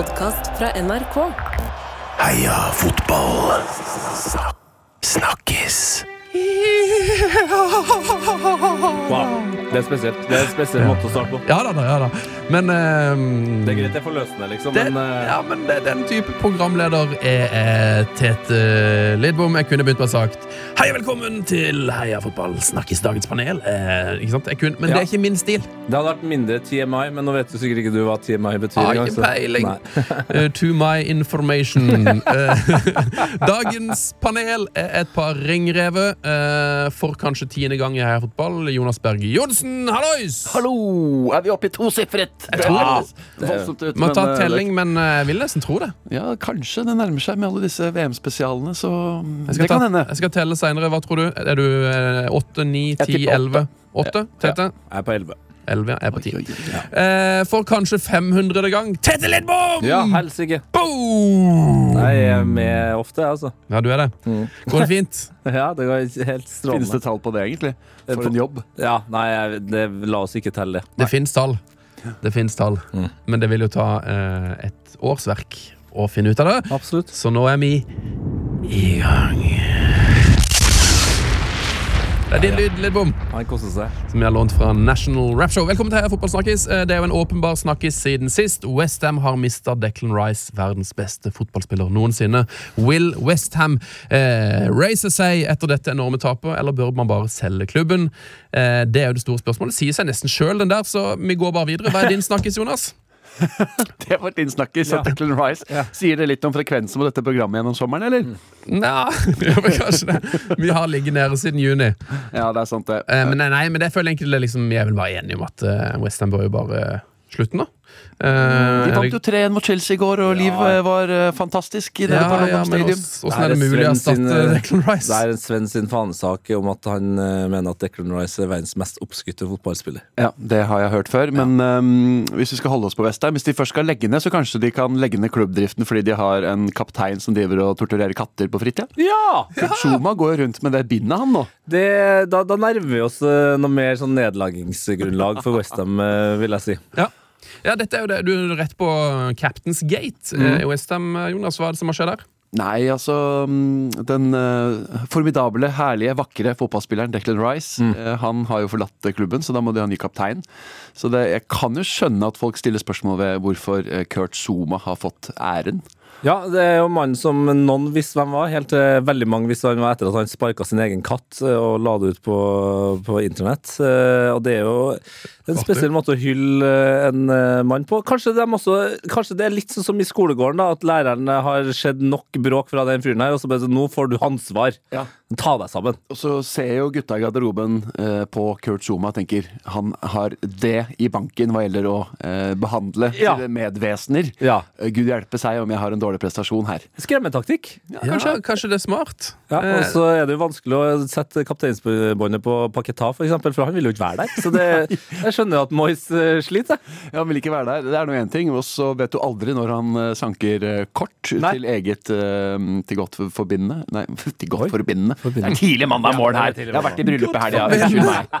podkast fra NRK. Heia fotball. Snakkes. Wow. Det er spesielt. Det er en spesiell måte å starte på. Ja da, da, ja da. Men ehm, Det er greit, det får forløsende, liksom, det, men eh, ja, men det, den type programleder er, Tete Lidbom. Jeg kunne begynt med å ha sagt Hei og velkommen til Heia fotball, snakkes dagens panel. Eh, ikke sant? Jeg kunne, men Ja. det er ikke min stil. det hadde vært mindre TMI, men nå vet du sikkert ikke du hva TMI betyr. Har engang, ikke så- peiling. Eh, to my information. Eh, dagens panel er et par ringrever. Eh, for kanskje tiende gang i Heia fotball. Jonas Berge Johnsen, hallois! Hallo! Er vi oppe i tosifret? Det tror det. Må ta eh, telling, men eh, jeg vil nesten tro det. Ja, kanskje det nærmer seg med alle disse VM-spesialene, så det skal, kan ta, hende. jeg skal telle seinere. Hva tror du? Er du eh, åtte, ni, Jeg ti, elleve? Åtte? Tete? Jeg er på 11. Elleve, ja. Jeg er på ti. Oi, oi, oi. Eh, for kanskje 500. gang Tete Lidbom! Ja, helsike. Boom! Nei, Jeg er med ofte, jeg, altså. Ja, du er det. Mm. Går det fint? Ja, det går helt Finnes det tall på det, egentlig? Eh, For på- en jobb. Ja, nei, jeg, det, la oss ikke telle det. Det fins tall. Det finnes tall. Mm. Men det vil jo ta eh, et årsverk å finne ut av det. Absolutt. Så nå er vi i gang. Det er din lyd, Lidbom. Han koser seg. som vi har lånt fra National Rap Show. Velkommen til Fotballsnakkis. Eh, Det er jo en åpenbar snakkis siden sist. Westham har mista Declan Rice, verdens beste fotballspiller noensinne. Will Westham eh, raise seg etter dette enorme tapet, eller bør man bare selge klubben? Eh, det er jo det store spørsmålet. Sier seg nesten sjøl, den der, så vi går bare videre. Hva er din snakkis, Jonas? Det var din snakkis. Ja. at Declan Rice. Ja. Sier det litt om frekvensen på dette programmet gjennom sommeren, eller? Nja, kanskje det. Vi har ligget nede siden juni. Ja, det er sant, det. Eh, men nei, nei, men det føler jeg egentlig det liksom, jeg er vel bare enig om at uh, Westham bør jo bare slutte nå. Eh, De er vant jo 3-1 mot Chelsea i går, og livet var eh, fantastisk i det ja, London men Stadium. Åssen er det mulig å erstatte eh, Declan Rice? Det er en Sven sin fanesak om at han eh, mener at Declan Rice er verdens mest oppskutte fotballspiller. Ja, Det har jeg hørt før. Men um, hvis vi skal holde oss på Vestheim Hvis de først skal legge ned, så kanskje de kan legge ned klubbdriften fordi de har en kaptein som driver og torturerer katter på fritida? Ja! Zuma går rundt med det bindet, han nå. Det, da, da nærmer vi oss eh, noe mer sånn nedlagingsgrunnlag for Westham, vil jeg si. Ja. Ja, dette er jo det. Du er rett på Captain's Gate i i Westham, Jonas. Hva er det som har skjedd der? Nei, altså mm, Den uh, formidable, herlige, vakre fotballspilleren Declan Rice eh, Han har jo forlatt eh, klubben, så da må de ha ny kaptein. Så det, jeg kan jo skjønne at folk stiller spørsmål ved hvorfor eh, Kurt Zuma har fått æren. Ja, det er jo mannen som noen visste hvem var, helt til veldig mange visste hvem han var etter at han sparka sin egen katt eh, og la det ut på, på internett. Eh, Og det er jo en spesiell måte å hylle eh, en mann på. Kanskje, de også, kanskje det er litt sånn som i skolegården, da, at læreren har sett nok bråk fra den fyren her, og så bare sånn Nå får du ansvar. Ja. Ta deg sammen. Og så ser jo gutta i garderoben eh, på Kurt Zuma og tenker han har det i banken hva gjelder å eh, behandle Ja. medvesener. Ja. Gud hjelpe seg om jeg har en dårlig prestasjon her. Skremmetaktikk. Ja, kanskje. det er smart. Ja, Eh, og så er det jo vanskelig å sette kapteinsbåndet på Paketa, for eksempel, for han vil jo ikke være der. Så det, jeg skjønner jo at Moyes eh, sliter. Ja, Han vil ikke være der. Det er nå én ting. Og så vet du aldri når han eh, sanker eh, kort Nei. til eget eh, til godt forbindende Nei, til godt Oi. forbindende. Forbindende. Det er tidlig mandag morgen her. er Jeg har vært i bryllupet i helga. Unnskyld meg.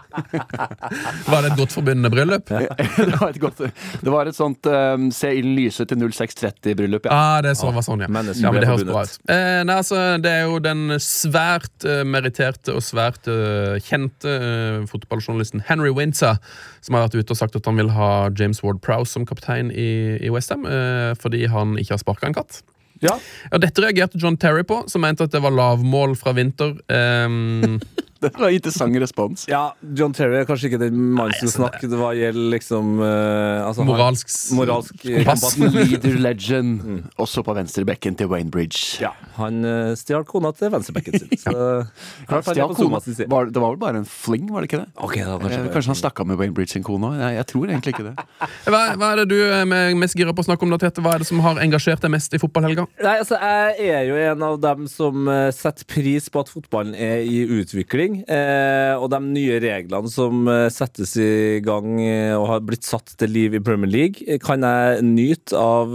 var det et godt forbindende bryllup? det, var et godt, det var et sånt um, se ilden lyse til 0630-bryllup. Ja. Ah, det så, var sånn, ja. Ja men det høres bra ut. Eh, nei, altså, det er jo den svært eh, meritterte og svært eh, kjente eh, fotballjournalisten Henry Windsor som har vært ute og sagt at han vil ha James Ward Prowse som kaptein i, i Westham eh, fordi han ikke har sparka en katt. Ja. Og dette reagerte John Terry på, som mente at det var lavmål fra vinter. Ehm, Det var interessant respons. Ja, John Terry er kanskje ikke den mannen som snakker hva gjelder liksom uh, altså, moralsk moralsk kompass. Leader legend. Også på venstrebekken til Wayne Bridge. Ja, han uh, stjal kona til venstrebekken sin. Så Klart, han er stjal kona. Sin. Var, det var vel bare en fling, var det ikke det? Okay, da, kanskje, Eh. Kanskje han stakk av med Wayne Bridge sin kone òg? Jeg, jeg tror egentlig ikke det. Hva, hva er det du er mest gira på å snakke om? da, Tete? Hva er det som har engasjert deg mest i fotballhelga? Nei, altså, jeg er jo en av dem som eh, setter pris på at fotballen er i utvikling. Ting. Eh, og de nye reglene som eh, settes i gang eh, og har blitt satt til liv i Premier League, kan jeg nyte av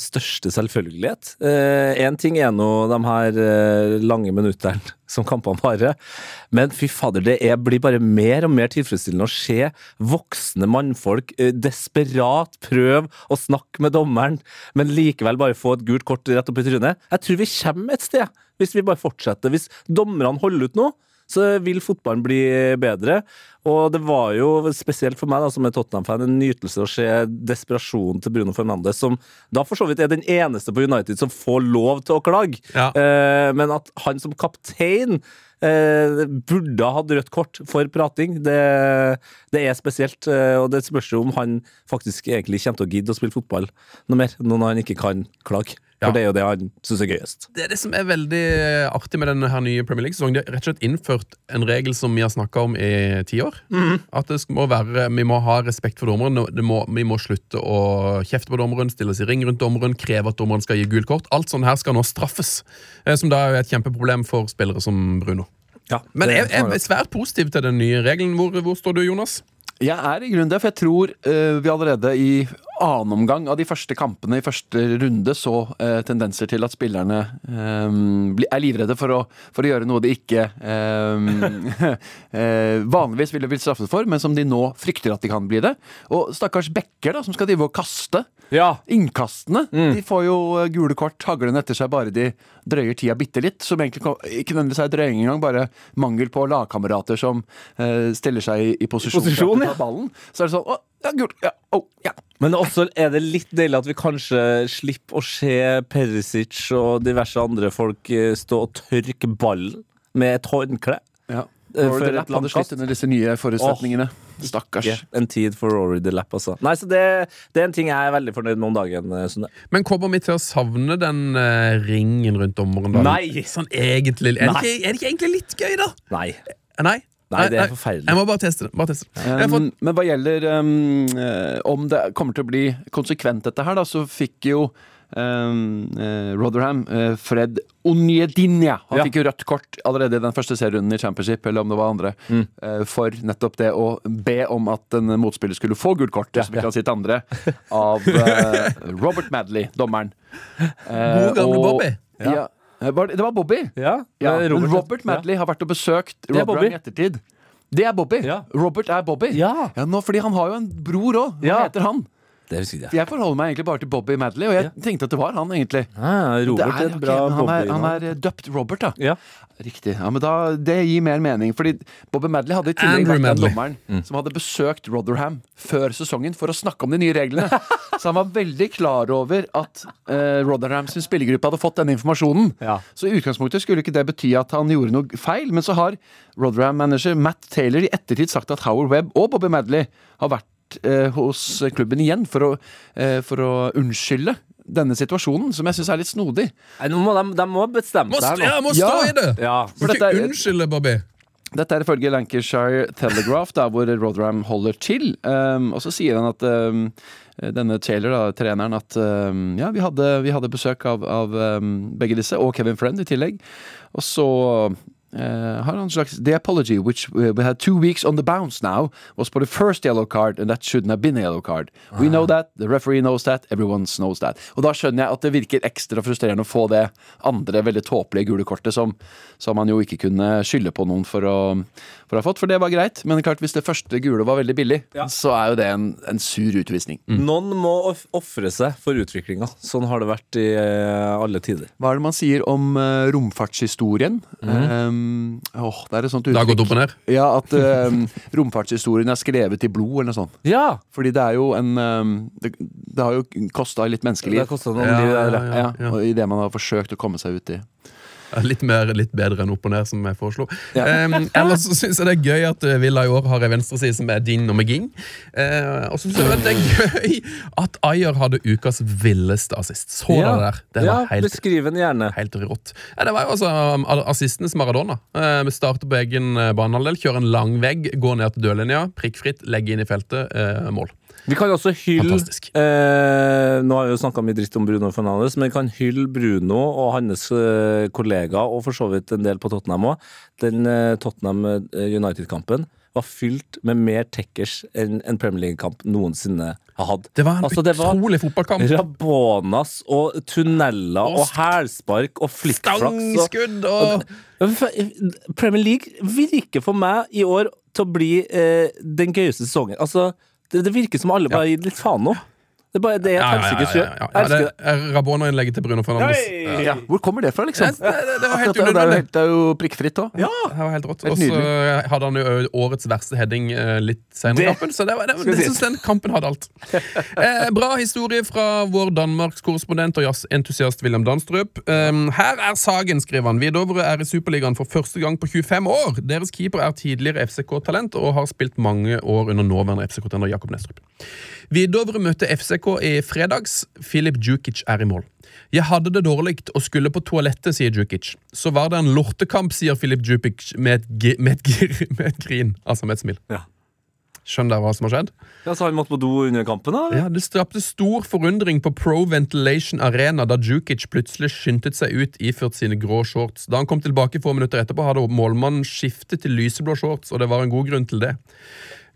største selvfølgelighet. Én ting er nå de her lange minuttene som kampene varer, men fy fader, det er, blir bare mer og mer tilfredsstillende å se voksne mannfolk desperat prøve å snakke med dommeren, men likevel bare få et gult kort rett opp i trynet. Jeg tror vi kommer et sted, hvis vi bare fortsetter. Hvis dommerne holder ut nå, så vil fotballen bli bedre. Og det var jo spesielt for meg da, som er Tottenham-fan en nytelse å se desperasjonen til Bruno Fernandes, som da for så vidt er den eneste på United som får lov til å klage. Ja. Eh, men at han som kaptein burde ha hatt rødt kort for prating, det, det er spesielt. Eh, og det spørs jo om han faktisk egentlig kommer til å gidde å spille fotball noe mer, nå når han ikke kan klage. Ja. For det er jo det han syns er gøyest. Det er det som er veldig artig med denne her nye Premier League-sesongen. De har rett og slett innført en regel som vi har snakka om i ti år. At det må være, vi må ha respekt for dommeren. Det må, vi må slutte å kjefte på dommeren, stille oss i ring rundt dommeren, kreve at dommeren skal gi gult kort. Alt sånt her skal nå straffes. eh, Som da er et kjempeproblem for spillere som Bruno. Ja, Men jeg, jeg er svært positiv til den nye regelen. Hvor, hvor står du, Jonas? Jeg er i grunnen det, for jeg tror uh, vi allerede i annen omgang av de første kampene i første runde så eh, tendenser til at spillerne eh, er livredde for å, for å gjøre noe de ikke eh, eh, vanligvis ville blitt straffet for, men som de nå frykter at de kan bli det. Og stakkars Bekker, da, som skal drive og kaste. Ja. Innkastene de får jo eh, gule kort haglende etter seg bare de drøyer tida bitte litt. Som egentlig ikke nødvendigvis er drøying engang, bare mangel på lagkamerater som eh, stiller seg i, i posisjon, Posisjon, ja. ballen. Så er det sånn Å, ja, gult. Ja, å, ja. Men også er det litt deilig at vi kanskje slipper å se Perisic og diverse andre folk eh, stå og tørke ballen med et håndkle. ja. Eh, Rory Delap hadde slitt under disse nye forutsetningene. Stakkars. En tid for Rory the Lap, altså. Nei, så det, det er en ting jeg er veldig fornøyd med om dagen. eh, Sunne. Men kommer vi til å savne den uh, ringen rundt dommeren? da? Nei. Sånn egentlig er det, ikke, er det ikke egentlig litt gøy, da? Nei. Nei? Nei, det er forferdelig. Jeg må bare teste det. Bare teste det. Um, får... Men hva gjelder um, om det kommer til å bli konsekvent, dette her, da, så fikk jo um, uh, Rotherham uh, Fred Onjedinja. Han Ja. fikk jo rødt kort allerede i den første serierunden i Championship, eller om det var andre, Mm. uh, for nettopp det å be om at en motspiller skulle få gult kort, som ikke kan sitt andre, av Robert Madley, dommeren. God gamle og- Bobby. Ja. Eh, var det det var Bobby? Ja, Ja, Robert, Robert, Madley har vært og besøkt er i ettertid. Det er Bobby. Ja. Robert er Bobby. Ja. nå, fordi han har jo en bror òg. Hva Ja. heter han? Det husker jeg. Jeg forholder meg egentlig bare til Bobby Madley, og jeg tenkte at det var han, egentlig. Ja, Robert er, er bra okay, han er, Bobby. han er eh, døpt Robert, da. Ja. Riktig. Ja, men da, Det gir mer mening. Fordi Bobby Madley hadde i tillegg vært den dommeren Mm. som hadde besøkt Rotherham før sesongen for å snakke om de nye reglene. Så han var veldig klar over at eh, Rotherham sin spillergruppe hadde fått denne informasjonen. Ja. Så i utgangspunktet skulle ikke det bety at han gjorde noe feil, men så har Rotherham-manager Matt Taylor i ettertid sagt at Howard Webb og Bobby Madley har vært hos klubben igjen for å, eh, for å unnskylde denne situasjonen, som jeg syns er litt snodig. Nei, nå må de, de må bestemme seg ja, må stå Ja. i det! Ja. For ikke er- unnskylde, Bobby. Dette er ifølge Lancashire Telegraph, der hvor Rotherham holder til. Um, og så sier han at um, denne Taylor, da, treneren, at um, ja, vi hadde, vi hadde besøk av, av um, begge disse, og Kevin Friend i tillegg. Og så eh, har han en slags The apology, which uh, we had two weeks on the bounce now, was for the first yellow card, and that shouldn't have been a yellow card. We know that, the referee knows that, everyone knows that. Og da skjønner jeg at det virker ekstra frustrerende å få det andre veldig tåpelige gule kortet som, som man jo ikke kunne skylde på noen for å, for har fått, for det var greit. Men klart, hvis det første gule var veldig billig, Ja. så er jo det en, en sur utvisning. Noen må of- ofre seg for utviklinga. Sånn har det vært i eh, alle tider. Hva er det man sier om uh, romfartshistorien? Um, åh, det er et sånt Det har gått opp og ned. Ja, at um, romfartshistorien er skrevet i blod, eller noe sånt. Ja! Fordi det er jo en um, Det, det har jo kosta litt menneskeliv. Det har kosta noen Ja, liv. ja, ja, ja. Ja, og Idet man har forsøkt å komme seg ut i Litt, mer, litt bedre enn opp og ned, som jeg foreslo. Um, ellers så syns jeg det er gøy at eh, Villa i år har en venstreside som er din og McGing. Uh, og så syns jeg det er gøy at Ayer hadde ukas villeste assist. Så Ja. det der? Det var ja, helt beskriv den gjerne. Helt rått. Ja, det var jo altså um, assistenes Maradona. Eh, Vi starter på egen eh, banehalvdel, kjører en lang vegg, går ned til dørlinja, prikkfritt, legger inn i feltet, uh, mål. Vi kan også hylle eh, Nå har vi jo snakka mye dritt om Bruno Fernandes, men vi kan hylle Bruno og hans eh, kollega, og for så vidt en del på Tottenham òg. Den eh, Tottenham eh, United-kampen var fylt med mer tekkers enn en Premier League-kamp noensinne har hatt. Det var en Altså, det var- utrolig fotballkamp. Rabonas og tunneler Og og hælspark og flikkflaks. Stangskudd og og, og Premier League virker for meg i år til å bli eh, den gøyeste sesongen. Altså, det, det virker som alle bare gir litt faen nå. Det er bare det jeg Ja, ikke ja, ja, gjør. ja, ja. Elsker Rabona-innlegget til Bruno Fernandes. Ja. Hvor kommer det fra, liksom? Det, det, det var helt Akkurat det, det, er jo unødvendig. det er jo prikkfritt òg. Ja, Det var helt rått. Og så hadde han jo årets verste heading litt senere i kampen, så det, var, det, synes den kampen hadde alt. Eh, bra historie fra vår Danmarkskorrespondent og jazzentusiast William Danstrup. Um, her er saken, skriver han. Vidovre er i Superligaen for første gang på 25 år. Deres keeper er tidligere FCK-talent og har spilt mange år under nåværende FCK-trener Jakob Nestrup. Vidovre møtte FCK i fredags. Filip Djukic er i mål. Jeg hadde det dårlig og skulle på toalettet, sier Djukic. Så var det en lortekamp, sier Filip Djukic med et, med et, med et grin. Altså med et smil. Ja. Skjønner dere hva som har skjedd? Ja, så han måtte på do under kampen, da? Ja, Det strapte stor forundring på Pro Ventilation Arena da Djukic plutselig skyndte seg ut iført sine grå shorts. Da han kom tilbake få minutter etterpå, hadde målmannen skiftet til lyseblå shorts, og det var en god grunn til det.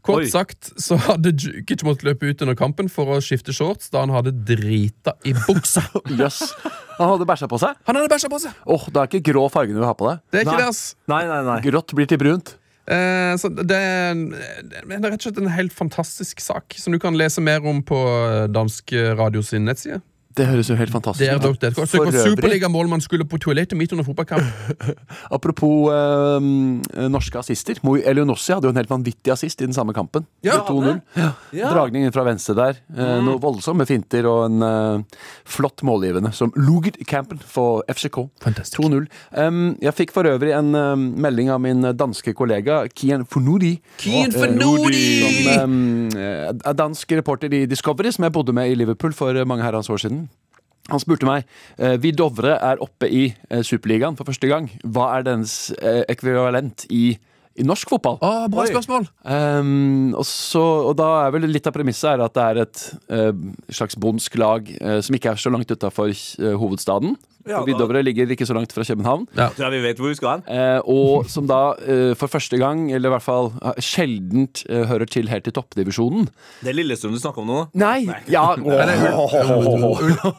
Kort Oi. sagt så hadde Jukic måttet løpe ut under kampen for å skifte shorts da han hadde drita i buksa. yes. Han hadde bæsja på seg. Han hadde bæsja på seg! Åh, Det er ikke grå fargen du vil ha på deg. Det er ikke Nei. det, ass. Nei, nei, nei. Grått blir til brunt. Eh, så det, er, det er rett og slett en helt fantastisk sak, som du kan lese mer om på dansk radio sin nettside. Det høres jo helt fantastisk Det er ut. dere. For Søk på øvrig, Superligamålmann skulle på toalettet midt under fotballkamp. apropos eh, norske assister. Mo Elionossi hadde jo en helt vanvittig assist i den samme kampen. Ja. 2-0. Ja. Dragning inn fra venstre der. Eh, Noe voldsomme finter og en eh, flott målgivende som Luger Campen for FCK. 2-0. Um, jeg fikk for øvrig en um, melding av min danske kollega Kian Fornuri. Kian Eh, Som um, er dansk reporter i Discovery, som jeg bodde med i Liverpool for mange herrens år siden. Han spurte meg eh, Vi Dovre er oppe i eh, Superligaen for første gang. Hva er dens eh, ekvivalent i, i norsk fotball? Å, bra Oi. spørsmål! Um, og, så, og da er vel litt av premisset at det er et uh, slags bondsk lag uh, som ikke er så langt utafor hovedstaden. Ja, Vidovre ligger ikke så langt fra København. Tror jeg vi vet hvor vi skal hen. Eh, og som da eh, for første gang, eller i hvert fall eh, sjeldent, eh, hører til helt i toppdivisjonen. Det er Lillestrøm du snakker om nå? Nei! Ja,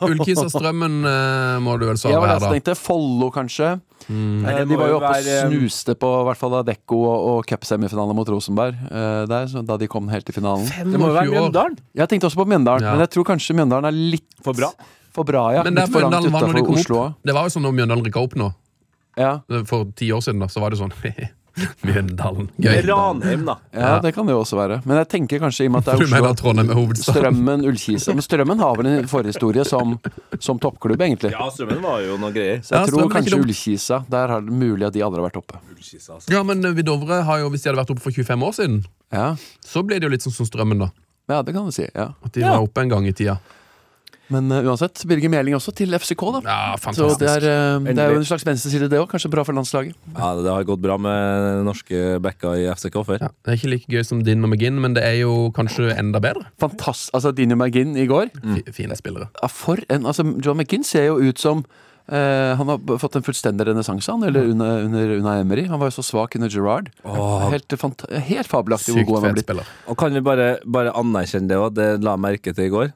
Ullkisa-strømmen eh, må du vel svare var her, da. jeg tenkte. Follo, kanskje. Mm. de var jo oppe og være, snuste på i hvert fall Adecco og, og cupsemifinalen mot Rosenberg eh, der, så da de kom helt til finalen. Det må jo være Mjøndalen. Jeg tenkte også på Mjøndalen, Ja. men jeg tror kanskje Mjøndalen er litt For bra. For bra ja. Men der litt for langt Mjøndalen var når de utenfor kom Oslo. opp. Det var jo sånn når Mjøndalen rykka opp nå. Ja. For ti år siden, da, så var det sånn Mjøndalen. Gøy. Ranheim, da. ja, det kan det jo også være. Men jeg tenker kanskje i og med at det er Oslo Trondheim er? Strømmen, Ullkisa Men Strømmen har vel en forhistorie som, som toppklubb, egentlig. Ja, Strømmen var jo noe greier. Så jeg Ja, tror er kanskje altså. Ullkisa. Der har det mulig at de aldri har vært oppe. Ja, men eh, Vidovre har jo, hvis de hadde vært oppe for 25 år siden, Ja, så ble det jo litt sånn som Strømmen, da. ja det kan du si. ja At de Ja. var oppe en gang i tida. Men uh, uansett, Birger Meling også til FCK, da. Ja, Så fantastisk. det er, uh, det er jo en slags venstreside, det òg. Kanskje bra for landslaget. Ja, det har gått bra med norske backer i FCK før. Ja, det er ikke like gøy som Din og McGinn, men det er jo kanskje enda bedre. Fantastisk. altså Dino McGinn i går. mm. Fine spillere. Ja, for en, altså John McGinn ser jo ut som Uh, han har fått en fullstendig renessanse, han, eller under, under, under Emery. Han var jo så svak under Gerrard. Helt, helt fabelaktig hvor god han har blitt. spiller. Og kan vi bare, bare anerkjenne det òg? Det la jeg merke til i går.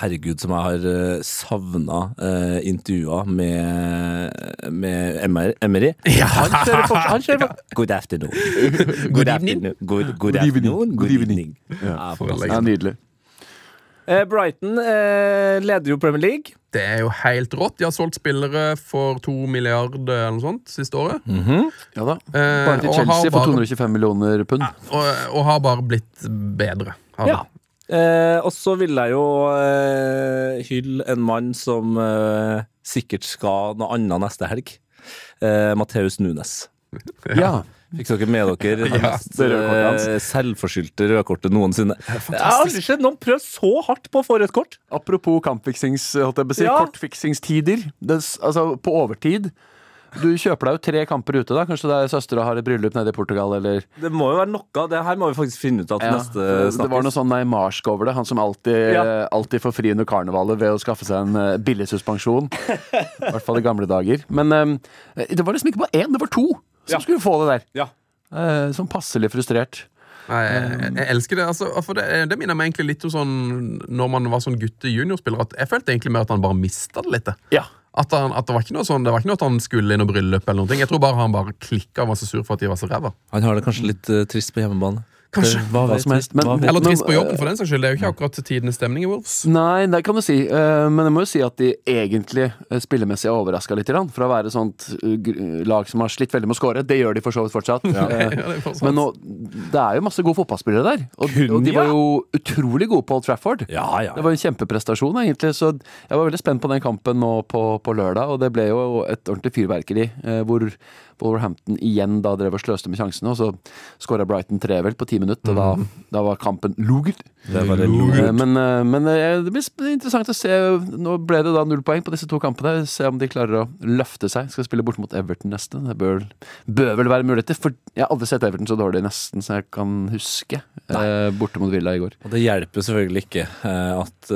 Herregud, som jeg har savna eh, intervjua med, med Emery. Emery. Han kjører fortsatt han kjører fortsatt- Good afternoon. Good afternoon. Good, good afternoon. Good evening. Ja. Ja, Nydelig. Eh, Brighton eh, leder jo Premier League. Det er jo helt rått. De har solgt spillere for to milliarder eller noe sånt siste året. Ja da. Eh, Bare til Chelsea for 225 millioner pund. Og, og har bare blitt bedre. Har Ja. Eh, og så vil jeg jo eh, hylle en mann som eh, sikkert skal noe annet neste helg. Eh, Matheus Nunes. Ja. Fikk dere med dere det mest eh, selvforskyldte rødkortet noensinne? Jeg har aldri sett noen prøve så hardt på å få rødt kort. Apropos kampfiksings, holdt jeg på å si, Ja. kortfiksingstider. Det, altså, på overtid du kjøper deg jo tre kamper ute, da. Kanskje det er søstera har et bryllup nede i Portugal, eller Det må jo være noe. Det her må vi faktisk finne ut av til Ja, neste Det var noe sånn neimarsk over det. Han som alltid, Ja. alltid får fri under karnevalet ved å skaffe seg en eh, billig suspensjon. I hvert fall i gamle dager. Men um, det var liksom ikke bare én, det var to som Ja. skulle få det der. Ja. Uh, sånn passelig frustrert. Nei, jeg, jeg elsker det. Altså, for det, det minner meg egentlig litt om sånn når man var sånn gutte-juniorspiller. At Jeg følte egentlig mer at han bare mista det litt. Ja. At, han, at det var ikke noe sånn Det var ikke noe at han skulle i noe bryllup. eller noe Jeg tror bare han bare klikka og var så sur for at de var så ræva. Han har det kanskje litt uh, trist på hjemmebane. Kanskje. Hva, Hva som helst, men- Hva vet Eller trist på jobben, for den saks skyld. Det er jo ikke akkurat tidenes stemning i Wolves. Nei, det kan du si. Eh, men jeg må jo si at de egentlig eh, spillemessig er overraska litt. For å være et sånt eh, lag som har slitt veldig med å score. Det gjør de for så vidt fortsatt. Ja. Men nå, det er jo masse gode fotballspillere der. Og, og de var jo utrolig gode på Old Trafford. Ja, ja. Det var en kjempeprestasjon, egentlig. Så jeg var veldig spent på den kampen nå på, på lørdag. Og det ble jo et ordentlig fyrverkeri, hvor Wolverhampton igjen da drev og sløste med sjansene. Og så skåra Brighton tre vel på ti minutter, og da, da var kampen lugert. Det var det Eh. Men, eh, men eh, det blir interessant å se. Nå ble det da null poeng på disse to kampene. Se om de klarer å løfte seg. Skal spille bort mot Everton neste. Det bør, bør vel være muligheter. For jeg har aldri sett Everton så dårlig nesten som jeg kan huske. Nei. borte mot Villa i går. Og det hjelper selvfølgelig ikke at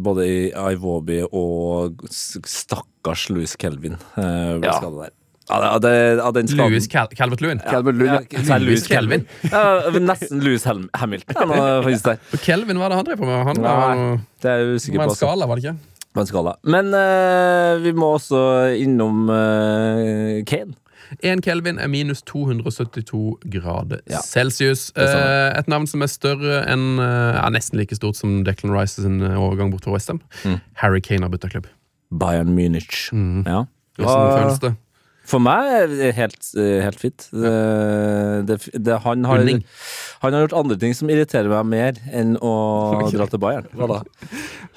både i Iwobi og stakkars Louis Kelvin ble Ja. skadet der. Av det, av den skaden. Louis Cal Calvert Lewin. Calvert Lewin, Ja, ja. Louis Kelvin. Ja, nesten Louis Hel Hamilton. Ja, var. Og Kelvin, hva er det han drev på med? Han var, Nei, Det er jeg usikker på. en altså. skala, var det ikke? På en skala. Men uh, vi må også innom uh, Kane. Én Kelvin er minus 272 grader Ja, celsius. Eh, et navn som er større enn eh, er Nesten like stort som Declan Rice sin eh, overgang bort til Westham. Mm. Harry Kane har bytta klubb. Bayern Munich. Mm. Ja. Hvordan føles det? For meg er det helt, eh, helt fint. Det, det, det, han, har, han har gjort andre ting som irriterer meg mer enn å dra til Bayern.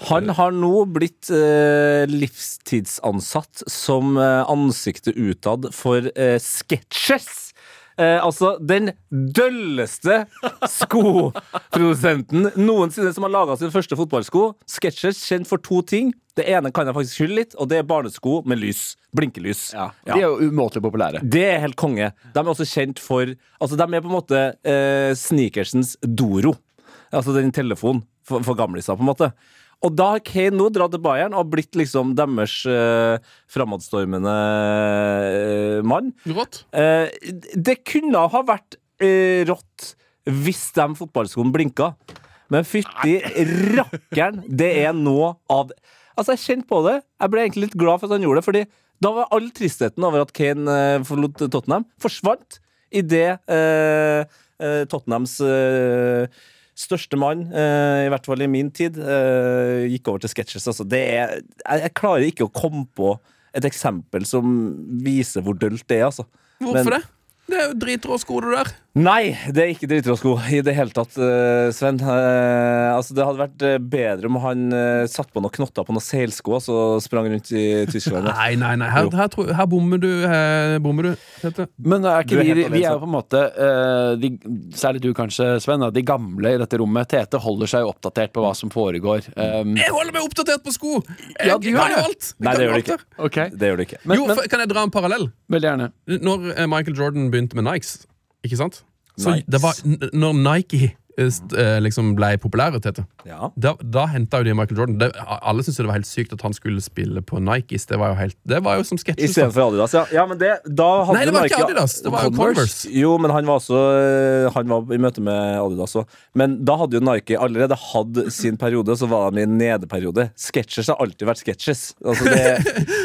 Han har nå blitt eh, livstidsansatt som eh, ansiktet utad for eh, Sketches. Eh, altså den dølleste skoprodusenten noensinne som har laga sin første fotballsko. Sketches kjent for to ting. Det ene kan jeg faktisk skylde litt, og det er barnesko med lys. Blinkelys. De er jo umåtelig populære. Det er helt konge. De er også kjent for Altså, de er på en måte eh, sneakersens Doro. Altså den telefonen for, for gamliser, på en måte. Og da har Kane nå dratt til Bayern og blitt liksom deres eh, framadstormende eh, mann. Rått? Eh, det kunne ha vært eh, rått hvis de fotballskoene blinka. Men fytti rakkeren, det er noe av Altså, jeg kjente på det. Jeg ble egentlig litt glad for at han gjorde det, fordi da var all tristheten over at Kane eh, forlot Tottenham, forsvant idet eh, eh, Tottenhams eh, største mann, eh, i hvert fall i min tid, eh, gikk over til sketsjes. Altså, jeg, jeg klarer ikke å komme på et eksempel som viser hvor dølt det er, altså. Hvorfor Men- det? Det er jo dritrå sko, det der. Nei, det er ikke dritråsko i det hele tatt, eh, Sven. Eh, altså, det hadde vært eh, bedre om han uh, satt på noen knotter på noen seilsko og så sprang rundt i Tyskland. Nei, nei, nei. Her, her, tror- her bommer du. Her bommer du. Tete. Men er ikke Du er vi, vi er jo på en måte uh, de, Særlig du kanskje, Sven. De gamle i dette rommet. Tete holder seg oppdatert på hva som foregår. Um, Jeg holder meg oppdatert på sko! Jeg, Ja, du jeg gjør kan jo det. alt! Nei, det gjør du alt ikke. her. ok, Det gjør du ikke. Men- jo, men- for, Kan jeg dra en parallell? Veldig gjerne. Når Michael Jordan begynte med Nikes, ikke sant? Så Nikes. det var Når Nike liksom ble populære, Tete, Ja. da, da henta jo de Michael Jordan. Det, alle syntes det var helt sykt at han skulle spille på Nikes. Det var jo, helt, det var jo som sketsj. Istedenfor Adidas, ja. ja men det, da hadde Nei, det var ikke Adidas, det var jo Converse. Jo, men han var også eh, Han var i møte med Adidas òg. Men da hadde jo Nike allerede hatt sin periode, så var de i en nedeperiode. Sketsjers har alltid vært sketches. Altså, det,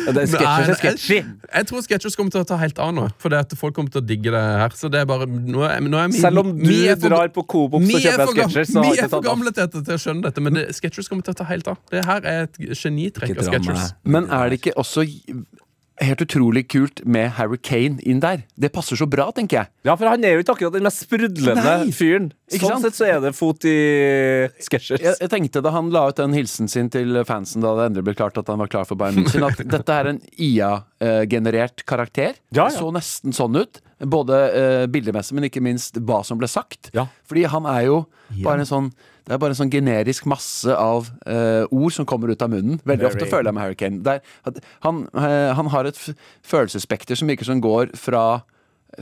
er sketchy. Jeg, jeg tror Sketchers kommer til å ta helt av nå. For det at folk kommer til å digge det her. Så det er bare nå er, nå er mi, Selv om du er på, drar på Coop og Kjøper så har Mi ikke er for gamle til, til å skjønne dette, men det, Skechers kommer til å ta helt av. Det her er et genitrekk av dra Skechers. Men er det ikke også helt utrolig kult med Harry Kane inn der? Det passer så bra, tenker jeg. Ja, for han er jo ikke akkurat den mest sprudlende Nei, fyren. ikke Sånn sett så er det fot i sketsjer. Jeg, jeg tenkte Da han la ut den hilsen sin til fansen da det endelig ble klart at han var klar for Bayern München, at dette er en IA-generert karakter. Ja, ja. Så nesten sånn ut. Både uh, bildemessig, men ikke minst hva som ble sagt. Ja. Fordi han er jo bare en sånn Det er bare en sånn generisk masse av uh, ord som kommer ut av munnen. Veldig Very. ofte føler jeg med Harry Kane. Det er, han, uh, han har et følelsesspekter som virker som går fra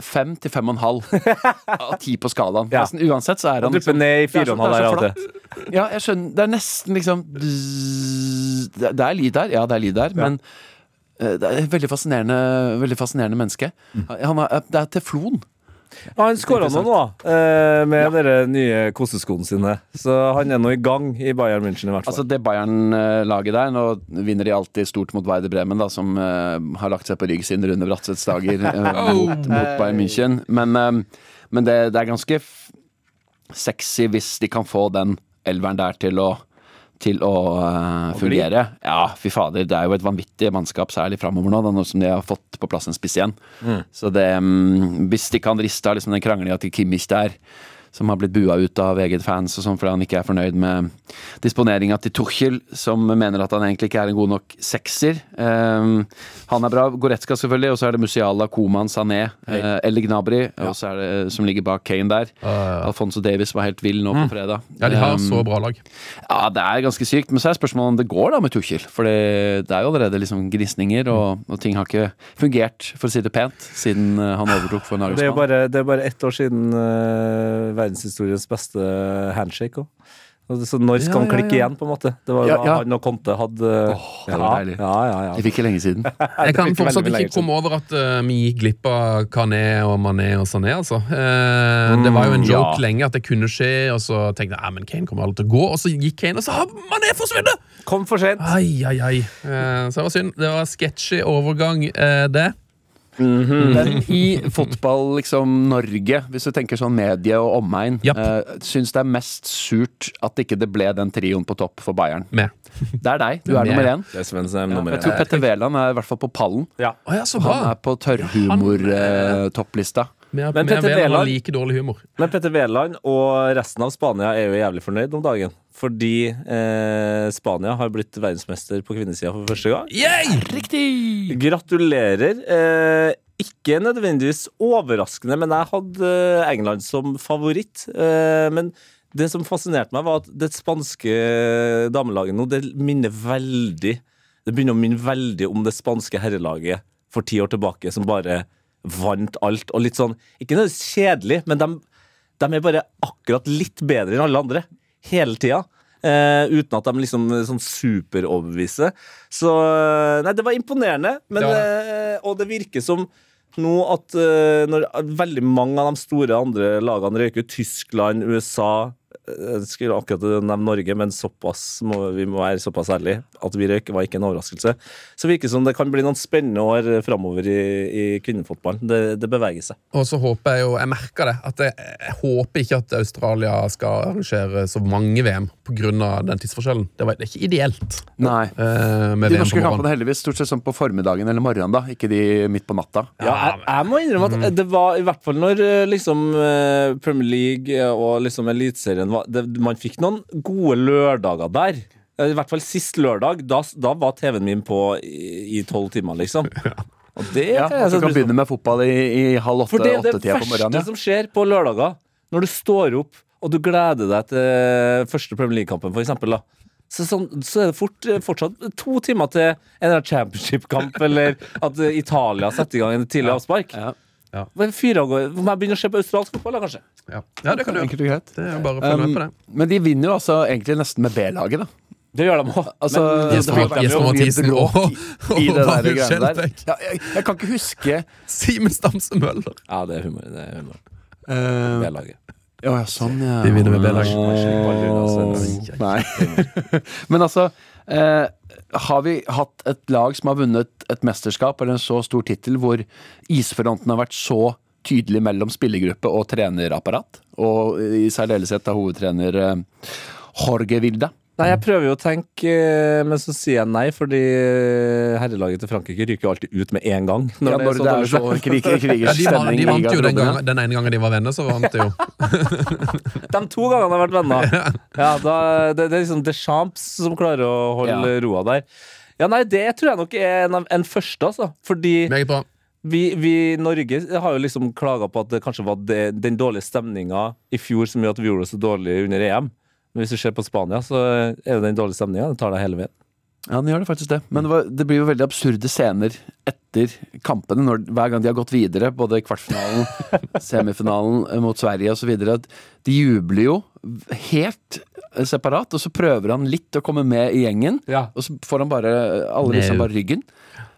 fem til fem og en halv av ti på skalaen. Ja. Nesten uansett så er han liksom, ned i fire og en halv er der. Ja, jeg skjønner. Det er nesten liksom. Det er lyd der, ja, det er lyd der, men uh, det er et veldig fascinerende, veldig fascinerende menneske. Han er, det er teflon. Ja, han skåra nå, nå, med med de nye koseskoene sine. Så han er nå i gang i Bayern München, i hvert fall. Altså Det Bayern-laget der, nå vinner de alltid stort mot Werder Bremen, da, som uh, har lagt seg på rygg siden Rune Bratseths dager eh, mot, mot Bayern München. Men, eh, men det, det er ganske sexy hvis de kan få den elveren der til å til å eh, fungere. Ja, fy fader. Det er jo et vanvittig mannskap, særlig framover nå, nå som de har fått på plass en spiss igjen. Så det mm, Hvis de kan riste av liksom den kranglinga til Kimmich der, som har blitt bua ut av eget fans og sånn fordi han ikke er fornøyd med disponeringa til Tuchel, som mener at han egentlig ikke er en god nok sekser. Um, han er bra. Goretzka selvfølgelig, og så er det Musiala, Koman, Sané, uh, El Gnabry, og så er det som ligger bak Kane der. Alfonso Davis var helt vill nå på fredag. Ja, de har Um, så bra lag. ja, det er ganske sykt, men så er spørsmålet om det går da med Tuchel. For det, det er jo allerede liksom gnisninger, og, og ting har ikke fungert, for å si det pent, siden eh, han overtok for det er jo bare, det er bare ett år siden uh, verdenshistoriens beste handshake òg. Så når skal Ja, han klikke ja. igjen, på en måte? Det var jo Ja, han og Conte hadde det var deilig. Ja, ja, ja. Det fikk ikke lenge siden. Jeg kan fortsatt ikke komme over at uh, vi gikk glipp av Kané og Mané og Sané, altså. Eh, det var jo en Mm, joke ja. lenge at det kunne skje, og så tenkte jeg men Kane kommer aldri til å gå, og så gikk Kane, og så har Mané forsvunnet! Kom for sent. Ai, ai, ai. Uh, så det var synd. Det var sketchy overgang, eh, det. Men i fotball, liksom Norge, hvis du tenker sånn medie og omegn, yep. uh, syns det er mest surt at ikke det ble den trioen på topp for Bayern. Med. Det er deg. Du er Med. nummer én. Det er Sven som er nummer Jeg tror. Petter Wæland er i hvert fall på pallen. Ja. Oh, ja, så Han er på tørrhumor-topplista. Med, Men Petter Veland like dårlig humor. Men Petter Wæland og resten av Spania er jo jævlig fornøyd om dagen. Fordi eh, Spania har blitt verdensmester på kvinnesida for første gang. Yay! Riktig! Gratulerer. Eh, ikke nødvendigvis overraskende, men jeg hadde eh, England som favoritt. Eh, men det som fascinerte meg, var at det spanske damelaget nå, det minner veldig Det begynner å minne veldig om det spanske herrelaget for ti år tilbake, som bare vant alt. Og litt sånn Ikke nødvendigvis kjedelig, men de, de er bare akkurat litt bedre enn alle andre. Hele tida. Eh, uten at de liksom sånn superoverbeviser. Så eh, Nei, det var imponerende. Men, Ja. eh, og det virker som nå at eh, når veldig mange av de store andre lagene røyker, Tyskland, USA eh, Jeg skulle akkurat nevne Norge, men såpass må, vi må være såpass ærlige. At vi røyk var ikke en overraskelse. Så virker det som det kan bli noen spennende år framover i, i kvinnefotballen. Det, det beveger seg. Og så håper jeg jo, jeg merker det, at jeg, jeg håper ikke at Australia skal arrangere så mange VM pga. den tidsforskjellen. Det, var, det er ikke ideelt. Nei. Uh, med De VM norske kampene heldigvis stort sett sånn på formiddagen eller morgenen, da. Ikke de midt på natta. Ja, jeg, jeg må innrømme at det var i hvert fall når eh, liksom eh, Premier League og liksom Eliteserien var det, Man fikk noen gode lørdager der. Eh, I hvert fall sist lørdag. Da, da var TV-en min på i tolv timer, liksom. Og det Ja, kan jeg så du kan begynne med fotball i, i halv For det er det verste. Ja. som skjer på lørdager. Når du står opp og du gleder deg til første Premier League-kampen, for eksempel. Da. Så, sånn, så er det fort, fortsatt to timer til en championship-kamp, eller at eh, Italia setter i gang en tidlig avspark. Ja. Bare fyre av gårde. Må jeg begynne å se på australsk fotball, da, kanskje? Ja. ja, det kan du gjøre. Greit. Det er jo bare å følge med på det. Um, men de vinner jo altså egentlig nesten med B-laget, da. Det gjør de òg. Altså, Jesper- Mathisen og, og- og Daniel. Skjelbæk. Ja, jeg, jeg kan ikke huske Simen Stamse Møller. Ja, det er humor. Det er humor. uh, B-laget. Ja, ja, sånn, ja. De vinner med B-laget Nei. Men altså Har vi hatt et lag som har vunnet et mesterskap eller en så stor tittel hvor isfronten har vært så tydelig mellom spillergruppe og trenerapparat? Og i særdeleshet av hovedtrener eh, Jorge Vilda. Nei, jeg prøver jo å tenke, eh, men så sier jeg nei, fordi eh, herrelaget til Frankrike ryker jo alltid ut med en gang. Ja, når det er så dårlig. krig, Ja, de, var, de vant jo den, gang, den ene gangen de var venner, så vant de jo. De to gangene har vært venner. Ja, da, det, det er liksom Deschamps som klarer å holde Ja. roa der. Ja, nei, det tror jeg nok er en, en første, altså. Fordi vi, vi Norge har jo liksom klaga på at det kanskje var det, den dårlige stemninga i fjor som gjorde at vi gjorde det så dårlig under EM. Men hvis du ser på Spania, så er det den dårlige stemninga. Den tar deg hele veien. Ja, den gjør det faktisk det. Men det, var, det blir jo veldig absurde scener etter kampene, når, hver gang de har gått videre, både i kvartfinalen, semifinalen eh, mot Sverige osv. De jubler jo helt eh, separat, og så prøver han litt å komme med i gjengen, Ja. og så får han bare alle disse bare ryggen.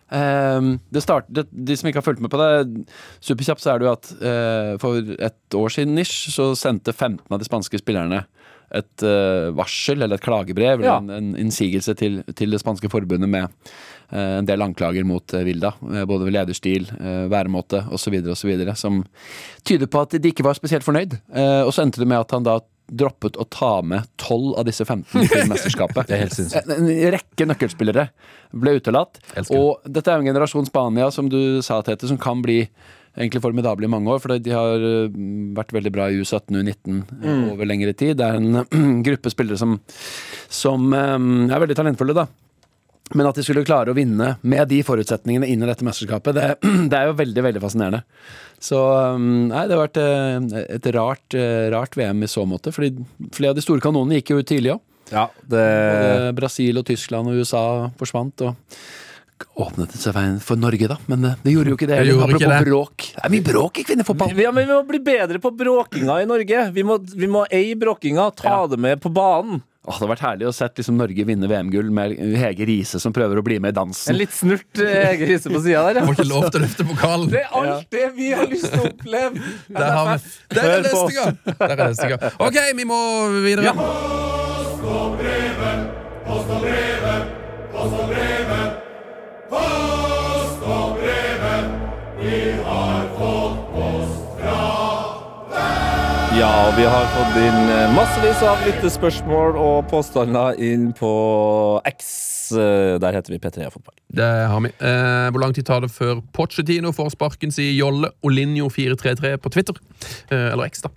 Ehm, det startet, De som ikke har fulgt med på det, superkjapt så er det jo at uh, for et år siden ish, så sendte 15 av de spanske spillerne et eh, varsel eller et klagebrev Ja. eller en, innsigelse til, til det spanske forbundet med eh, en del anklager mot eh, Vilda. både ved lederstil, væremåte osv. osv. Som tyder på at de ikke var spesielt fornøyd. Og så endte det med at han da droppet å ta med 12 av disse 15 til mesterskapet. Det er helt. En, en rekke nøkkelspillere ble utelatt. Og dette er jo en generasjon Spania, som du sa, Tete, som kan bli egentlig formidable i mange år. For de har øh, vært veldig bra i U17 og U19 mm. over lengre tid. Det er en gruppe spillere som, som er veldig talentfulle, da. Men at de skulle klare å vinne med de forutsetningene inn i dette mesterskapet, det, det er jo veldig veldig fascinerende. Så nei, det har vært eh, et rart, eh, rart VM i så måte. Fordi flere av de store kanonene gikk jo ut tidlig òg. Ja, det Både Brasil og Tyskland og USA forsvant. og Åpnet det seg veien for Norge, da. Men eh, det gjorde jo ikke det. Det gjorde ikke Apropos det. bråk. Det er mye bråk i kvinnefotball! ja, men Vi må bli bedre på bråkinga i Norge. Vi må, vi må eie bråkinga, ta Ja. det med på banen. Åh, det hadde vært herlig å sett liksom, Norge vinne VM-gull med Hege Riise som prøver å bli med i dansen. En litt snurt eh, Hege Riise på sida der. Får ikke lov til å løfte pokalen. Det er alt det vi har lyst til å oppleve! Der, har vi. Der er det neste gang! Der er neste gang. OK, vi må videre. Ja, vi har fått inn eh, massevis av lyttespørsmål og påstander inn på X. Eh, Der heter vi P3 Fotball. Det har vi. Eh, hvor lang tid tar det før Pochettino får sparken, sier Jolle Olinjo433 på Twitter. Eh, eller X, da.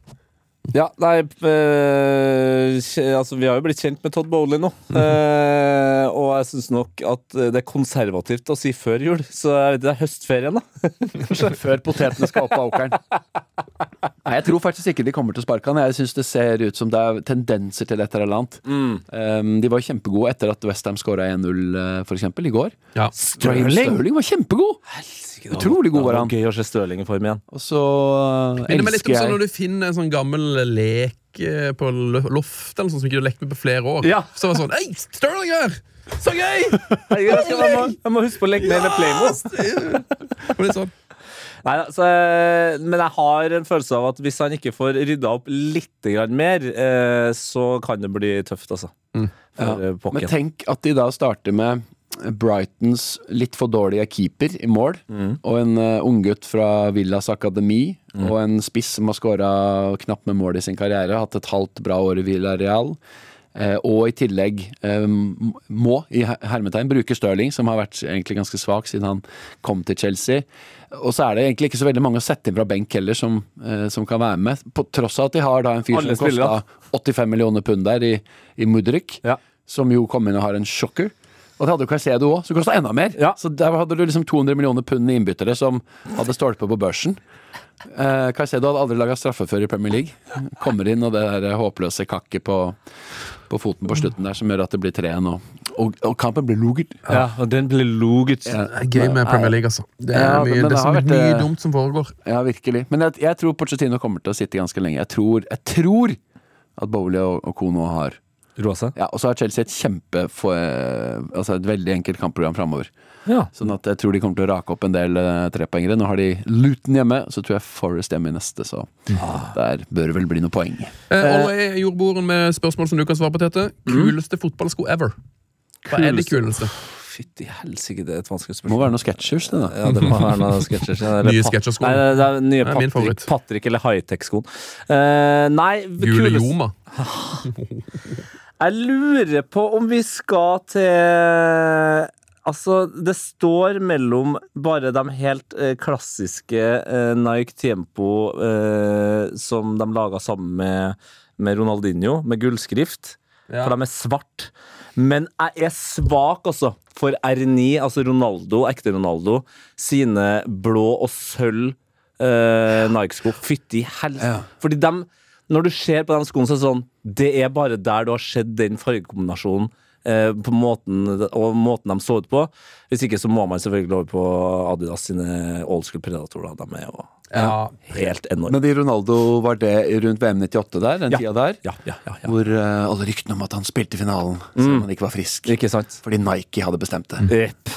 Ja, nei øh, Altså, vi har jo blitt kjent med Todd Bowley nå. Eh, og jeg syns nok at det er konservativt å si før jul, så jeg vet ikke, det er høstferien, da. Før potetene skal opp av åkeren. Nei, jeg tror faktisk ikke de kommer til å sparke han. Jeg syns det ser ut som det er tendenser til et eller annet. Um, de var kjempegode etter at Westham skåra 1-0, f.eks., for eksempel, i går. Ja. Sterling var kjempegod! Utrolig god var han. Gøy å se Stirling i form igjen. Og så uh, Minner meg litt om elsker sånn jeg når du finner en sånn gammel lek eh, på loftet loft eller sånn som ikke du har lekt med på flere år. Ja. Så var det sånn Hei, Sterling her! Så gøy! Jeg, skal, jeg, må, jeg må huske på å leke med med Playmo. Sånn. Nei, altså, men jeg har en følelse av at hvis han ikke får rydda opp litt mer, eh, så kan det bli tøft, altså. Mm. For Ja, Men tenk at de da starter med Brightons litt for dårlige keeper i mål, og en uh, unggutt fra Villas akademi, og en spiss som har skåra knapt med mål i sin karriere, hatt et halvt bra år i Villarreal. Eh, og i tillegg eh, må i hermetegn bruke Stirling, som har vært egentlig ganske svak siden han kom til Chelsea. Og så er det egentlig ikke så veldig mange å sette inn fra benk heller som, eh, som kan være med. På tross av at de har da en fyr Alle som kosta 85 millioner pund der i, i Mudrik Ja. som jo kom inn og har en sjokker. Og det hadde jo Caicedo òg, som kosta enda mer. Ja. Så der hadde du liksom 200 millioner pund i innbyttere som hadde stolpe på børsen. Eh, Caicedo hadde aldri laga straffe før i Premier League. Kommer inn, og det der håpløse kakket på, på foten på slutten der som gjør at det blir 3-1. Og, og, og kampen blir loget. Ja, og den ble loget. Ja. Gøy med Premier League, altså. Det er, Ja, mye, det det er så vært, mye eh, dumt som foregår. Ja, virkelig. Men jeg, jeg tror Pochettino kommer til å sitte ganske lenge. Jeg tror, jeg tror at Bowley og, og Kono har Roa seg. Ja, Og så har Chelsea et kjempe for, eh, Altså et veldig enkelt kampprogram framover. Ja. Sånn at jeg tror de kommer til å rake opp en del uh, trepoengere. Nå har de Luton hjemme, så tror jeg Forest hjemme i neste, så der bør det vel bli noe poeng. Eh, er Jordboren med spørsmål som du kan svare på, Tete. Kuleste fotballsko ever? Hva er det kuleste? Fytti helsike, det er et vanskelig spørsmål. må være noen sketsjers, det da. Ja, det må være noen sketsjers Ja, Nye sketsjersko. Nei, det er nye Det er min Patrick. Patrick eller high-tech-skoen. Uh, nei, Joma. Jeg lurer på om vi skal til Altså, det står mellom bare de helt eh, klassiske eh, Nike Tempo eh, som de laga sammen med, med Ronaldinho, med gullskrift. Ja. For de er svart. Men jeg er svak, altså, for R9, altså Ronaldo, ekte Ronaldo, sine blå og sølv eh, Nike-sko. Fytti helse. Ja. Fordi dem når du ser på de skoene, så er det sånn Det er bare der du har sett den fargekombinasjonen. eh, På måten, og måten de så ut på. Hvis ikke så må man selvfølgelig over på Adidas sine old school predatorer. De er jo Ja. helt enorme. Men i Ronaldo var det rundt VM 98 der, den Ja. tida der? Ja, ja, ja, ja. Hvor uh, alle ryktene om at han spilte i finalen, selv om han ikke var frisk. Ikke sant? Fordi Nike hadde bestemt det. Jepp.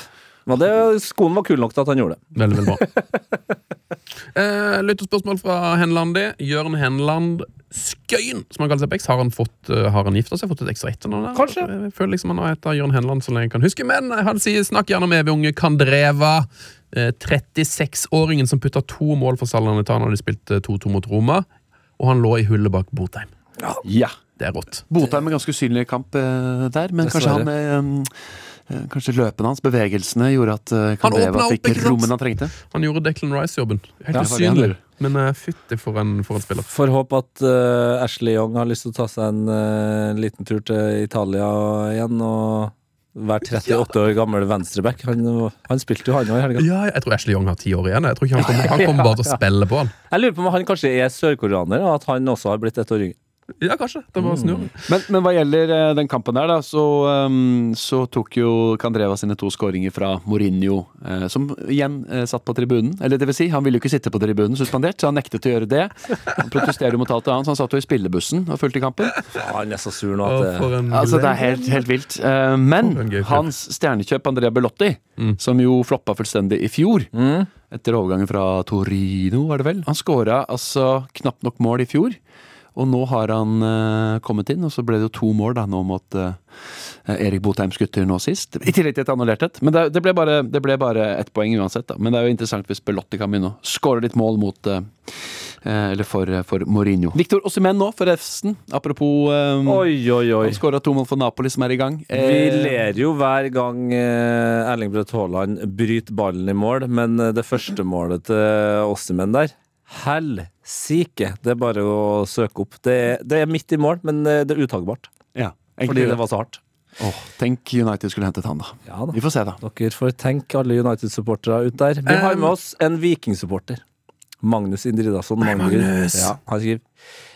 Men det, skoen var kul nok til at han gjorde det. Veldig, veldig bra. eh, Lyttespørsmål fra Henlandi. Jørn Henland Skøyen, som han kaller seg på X. Har han, fått, eh, har han gifta seg? Fått et ekstra etternavn? Kanskje. Jeg føler liksom han har hett Jørn Henland så lenge jeg kan huske. Men han sier snakk gjerne med evig unge Kandreva. Eh, 36-åringen som putta to mål for Salernitana da de spilte 2-2 mot Roma. Og han lå i hullet bak Botheim. Ja. Det er rått. Botheim med ganske usynlig kamp eh, der, men kanskje han er eh, Kanskje løpene hans, bevegelsene, gjorde at Kandeva Han åpnet opp, fikk ikke han trengte. Han gjorde Declan Rice-jobben. Helt Ja, usynlig. Men uh, fytti for en, for en spiller. Får håpe at uh, Ashley Young har lyst til å ta seg en uh, liten tur til Italia igjen. og være 38 år gammel venstreback. Han, han spilte jo han òg i helga. Ja, jeg tror Ashley Young har ti år igjen. Jeg tror ikke Han kommer, han kommer bare til å spille på han. Jeg lurer på om han kanskje er sørkoreaner, og at han også har blitt ett år yngre. Ja, kanskje. Det var Mm. Men, men hva gjelder eh, den kampen der, da, så, um, så tok jo Candreva sine to skåringer fra Mourinho, eh, som igjen eh, satt på tribunen. Eller det vil si, han ville jo ikke sitte på tribunen suspendert, så han nektet å gjøre det. Han protesterer jo mot alt annet, så han satt jo i spillebussen og fulgte kampen. Han er så sur nå at det Altså, det er helt, helt vilt. Uh, men hans stjernekjøp Andrea Bellotti, Mm. som jo floppa fullstendig i fjor, Mm. etter overgangen fra Torino, var det vel, han skåra altså knapt nok mål i fjor. Og nå har han uh, kommet inn, og så ble det jo to mål da, nå mot uh, Erik Botheim skutter nå sist. I tillegg til et annullert et. Men det, det, ble bare, det ble bare ett poeng uansett. da. Men det er jo interessant hvis Belotti kan begynne å skåre litt mål mot eh, Eller for, for Mourinho. Victor Osimhen nå, forresten. Apropos um, Oi, oi, oi. Han skåra to mål for Napoli, som er i gang. Vi ler jo hver gang Erling Braut Haaland bryter ballen i mål, men det første målet til Ossimen der Helsike! Det er bare å søke opp. Det det er midt i mål, men eh, det er utagbart. ja, Fordi det var så hardt. Åh, tenk United skulle hentet han, da. Ja da. Vi får se, da. Dere får tenke alle United-supportere ut der. Vi har med oss en Viking-supporter. Magnus Indridason. Magnus! Ja, han skriver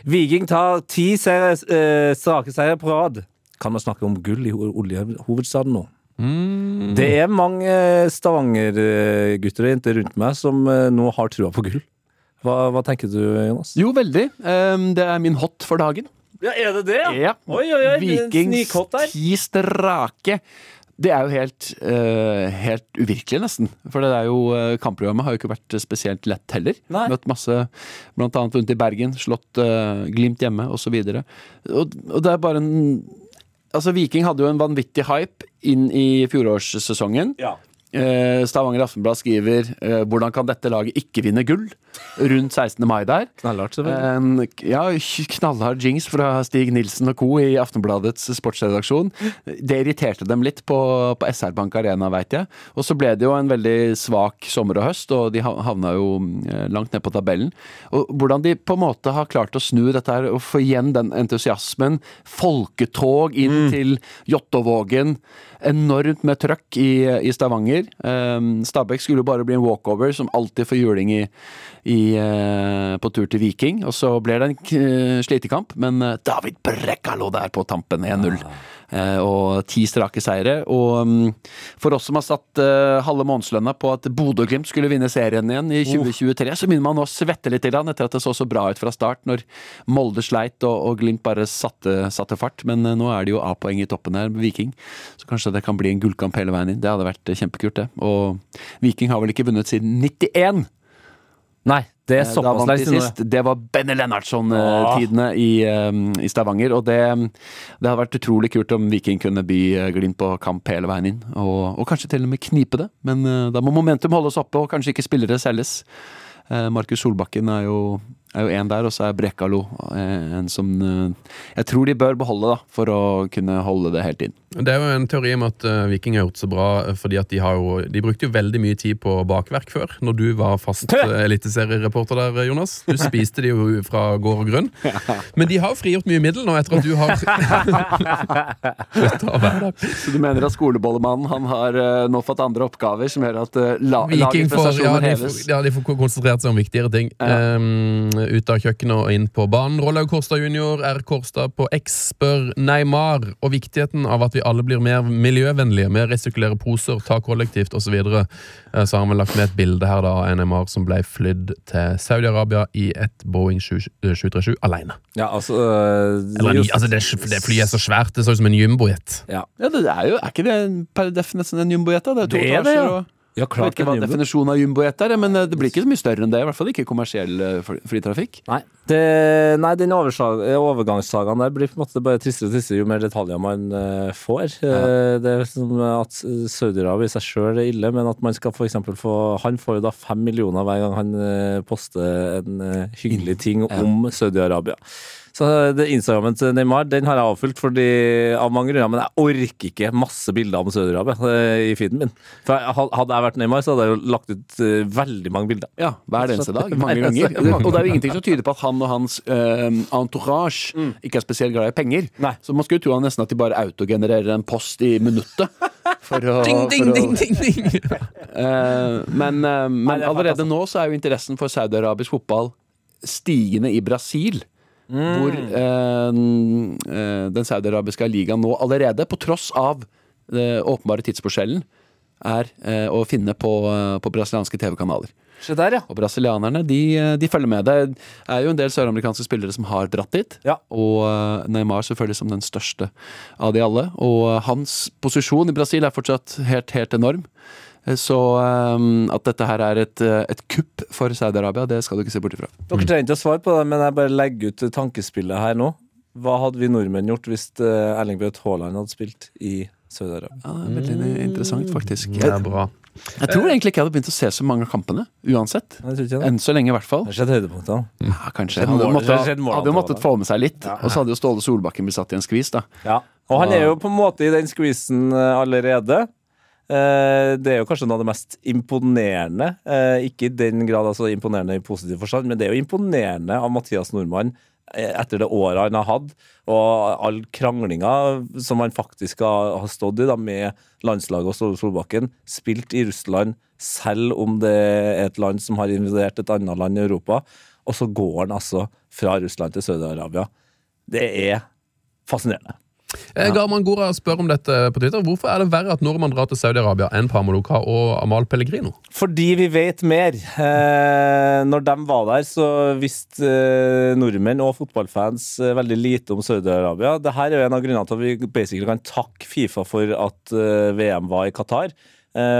Viking tar ti seire, eh, strake seire på rad. Kan man snakke om gull i oljehovedstaden nå? Mm. Det er mange eh, Stavanger-gutter og jenter rundt meg som eh, nå har trua på gull. Hva, hva tenker du, Jonas? Jo, veldig. Ehm, det er min hot for dagen. Ja, er det det? Ja. Oi, oi, oi, Vikings ti strake. Det er jo helt, uh, helt uvirkelig, nesten. For det er jo, uh, kampprogrammet har jo ikke vært spesielt lett heller. Nei. Møtt masse, blant annet vunnet i Bergen, slått uh, Glimt hjemme, osv. Og, og det er bare en Altså, Viking hadde jo en vanvittig hype inn i fjorårssesongen. Ja. Eh, Stavanger Aftenblad skriver eh, 'Hvordan kan dette laget ikke vinne gull?' rundt 16. mai der. Knallhardt, selvfølgelig. En ja, knallhard jings fra Stig Nilsen og co. i Aftenbladets sportsredaksjon. Det irriterte dem litt på, på SR Bank Arena, veit jeg. Og så ble det jo en veldig svak sommer og høst, og de havna jo eh, langt ned på tabellen. Og hvordan de på en måte har klart å snu dette her og få igjen den entusiasmen. Folketog inn til Jåttåvågen. Enormt med trøkk i, i Stavanger. Um, Stabæk skulle jo bare bli en walkover, som alltid får juling i, i, eh, på tur til Viking. Og så ble det en uh, slitekamp, men eh, David Brekka lå der på tampen 1-0. Eh, og ti strake seire. Og mm, for oss som har satt eh, halve månedslønna på at Bodø-Glimt skulle vinne serien igjen i 2023, så begynner man å svette litt etter at det så så bra ut fra start, når Molde sleit og, Glimt bare satte, satte fart. Men eh, nå er det jo A-poeng i toppen her, med Viking. Så kanskje det kan bli en gullkamp hele veien inn. Det hadde vært eh, kjempekult, det. Og Viking har vel ikke vunnet siden 91! Nei, det er Eh, såpass lenge siden. sist. Det var Benne Lennartson-tidene i, eh, i Stavanger. Og det, det hadde vært utrolig kult om Viking kunne by eh, Glimt på kamp hele veien inn. Og, og kanskje til og med knipe det. Men da må momentum holdes oppe, og kanskje ikke spillere selges. Eh, Markus Solbakken er jo er jo en der, og så er Brekkalo eh, en som eh, jeg tror de bør beholde, da, for å kunne holde det helt inn. Det er jo en teori om at uh, Viking har gjort så bra eh, fordi at de har jo De brukte jo veldig mye tid på bakverk før, når du var fast eliteseriereporter der, Jonas. Du spiste de jo fra gård og grunn. Men de har jo frigjort mye middel nå etter at du har. Så du mener at skolebollemannen han har eh, nå fått andre oppgaver som gjør at la, lagets får, ja, heves? ja, de får konsentrert seg om viktigere ting. Ja. Um, ut av kjøkkenet og inn på banen. Rollaug Kårstad jr., R. Kårstad på X spør Neymar og viktigheten av at vi alle blir mer miljøvennlige, mer resirkulere poser, ta kollektivt osv. Så, videre. Eh, så har vi lagt med et bilde her da av Neymar som ble flydd til Saudi-Arabia i et Boeing 737 alene. Ja, altså, øh, Eller, just- altså det, det flyet er så svært, det så ut som en jumbojet. ja. Ja, det er jo, er ikke det per definisjon en jumbojet? Det er to Det er ja. og ja, Jeg vet ikke hva definisjonen av jumbojet er, men eh, det blir ikke så mye større enn det. I hvert fall ikke kommersiell eh, flytrafikk. Nei, det, nei den overgangssagaen der blir på en måte bare tristere og tristere jo mer detaljer man uh, får. Ja. det er som at Saudi-Arabia i seg sjøl er ille, men at man skal eksempel få Han får jo da fem millioner hver gang han eh, poster en eh, hyggelig ting om Saudi-Arabia. Så det Instagrammen til Neymar den har jeg avfulgt fordi, av mange grunner, men jeg orker ikke masse bilder om Saudi-Arabia eh, i feeden min. For jeg, Hadde jeg vært Neymar, så hadde jeg jo lagt ut eh, veldig mange bilder. Ja, hver eneste dag. Mange ganger. Og det er jo ingenting som tyder på at han og hans uh, entourage ikke er spesielt glad i penger. Nei. Så man skulle tro han nesten at de bare autogenererer en post i minuttet. For å, Ding, ding, ding, ding, ding. uh, men uh, men er allerede nå så er jo interessen for saudi-arabisk fotball stigende i Brasil. Hvor eh, eh, den saudi-arabiske ligaen nå allerede, på tross av den åpenbare tidsforskjellen, er eh, å finne på, eh, på brasilianske TV-kanaler. Se der, ja. Og brasilianerne de, de følger med. Det er jo en del søramerikanske spillere som har dratt dit. Ja. Og eh, Neymar selvfølgelig som den største av de alle. Og eh, hans posisjon i Brasil er fortsatt helt, helt enorm. Eh, Så eh, at dette her er et, eh, et kupp for Saudi-Arabia, det skal du ikke se bort ifra. Dere trenger ikke å svare på det, men jeg bare legger ut tankespillet her nå. Hva hadde vi nordmenn gjort hvis eh, Erling Braut Haaland hadde spilt i Saudi-Arabia? Ja, det er veldig interessant, faktisk. Det er bra. jeg tror egentlig ikke jeg hadde begynt å se så mange av kampene, uansett. Enn så lenge, i hvert fall. Det har skjedd høydepunktene. Ja, kanskje. Han Hadde, måtte, hadde jo måttet få med seg litt. Ja. Og så hadde jo Ståle Solbakken blitt satt i en skvis, da. Ja. Og han er jo på en måte i den skvisen allerede. Eh, Det er jo kanskje noe av det mest imponerende. eh, Ikke i den grad altså imponerende i positiv forstand, men det er jo imponerende av Mathias Nordmann eh, etter det året han har hatt, og all kranglinga som han faktisk har stått i da, med landslaget og Ståle Solbakken, spilt i Russland, selv om det er et land som har invadert et annet land i Europa, og så går han altså fra Russland til Saudi-Arabia. Det er fascinerende. Eh, Garman Gora spør om dette på Twitter. Hvorfor er det verre at nordmenn drar til Saudi-Arabia enn Pamoloka og Amal Pellegrino? Fordi vi vet mer. Eh, når de var der, så visste eh, nordmenn og fotballfans eh, veldig lite om Saudi-Arabia. Dette er jo en av grunnene til at vi basically kan takke Fifa for at VM var i Qatar.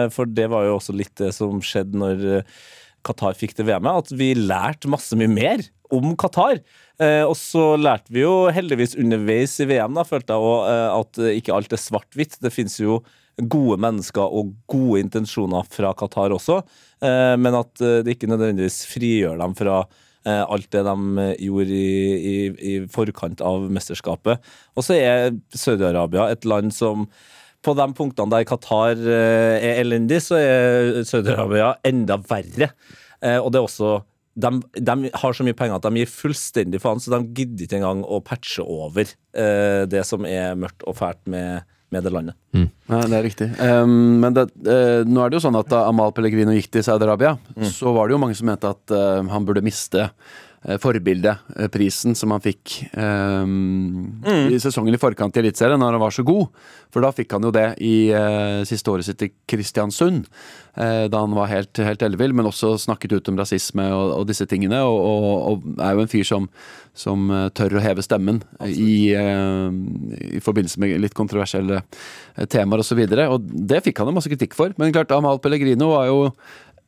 For det var jo også litt det som skjedde når eh, Qatar fikk det VM-et, at vi lærte masse mye mer om Qatar. Eh, og så lærte vi jo heldigvis underveis i VM da, følte jeg også, eh, at ikke alt er svart-hvitt. Det finnes jo gode mennesker og gode intensjoner fra Qatar også, eh, men at eh, det ikke nødvendigvis frigjør dem fra eh, alt det de eh, gjorde i, i, i forkant av mesterskapet. Og så er Saudi-Arabia et land som på de punktene der Qatar eh, er elendig, så er Saudi-Arabia enda verre. Eh, og det er også de, de har så mye penger at de gir fullstendig faen, så de gidder ikke engang å patche over eh, det som er mørkt og fælt med, med det landet. Nei, det er riktig. Um, men det, uh, nå er det jo sånn at da Amal Pellegrino gikk til Saudi-Arabia, så var det jo mange som mente at uh, han burde miste forbildeprisen som han fikk ehm, i sesongen i forkant i Eliteserien, når han var så god. For da fikk han jo det i uh, siste året sitt i Kristiansund, uh, da han var helt, helt ellevill, men også snakket ut om rasisme og, og disse tingene. Og, og, og er jo en fyr som, som eh, tør å heve stemmen i, uh, i forbindelse med litt kontroversielle eh, temaer osv. Og, så og det fikk han jo masse kritikk for. Men klart, Amal Pellegrino var jo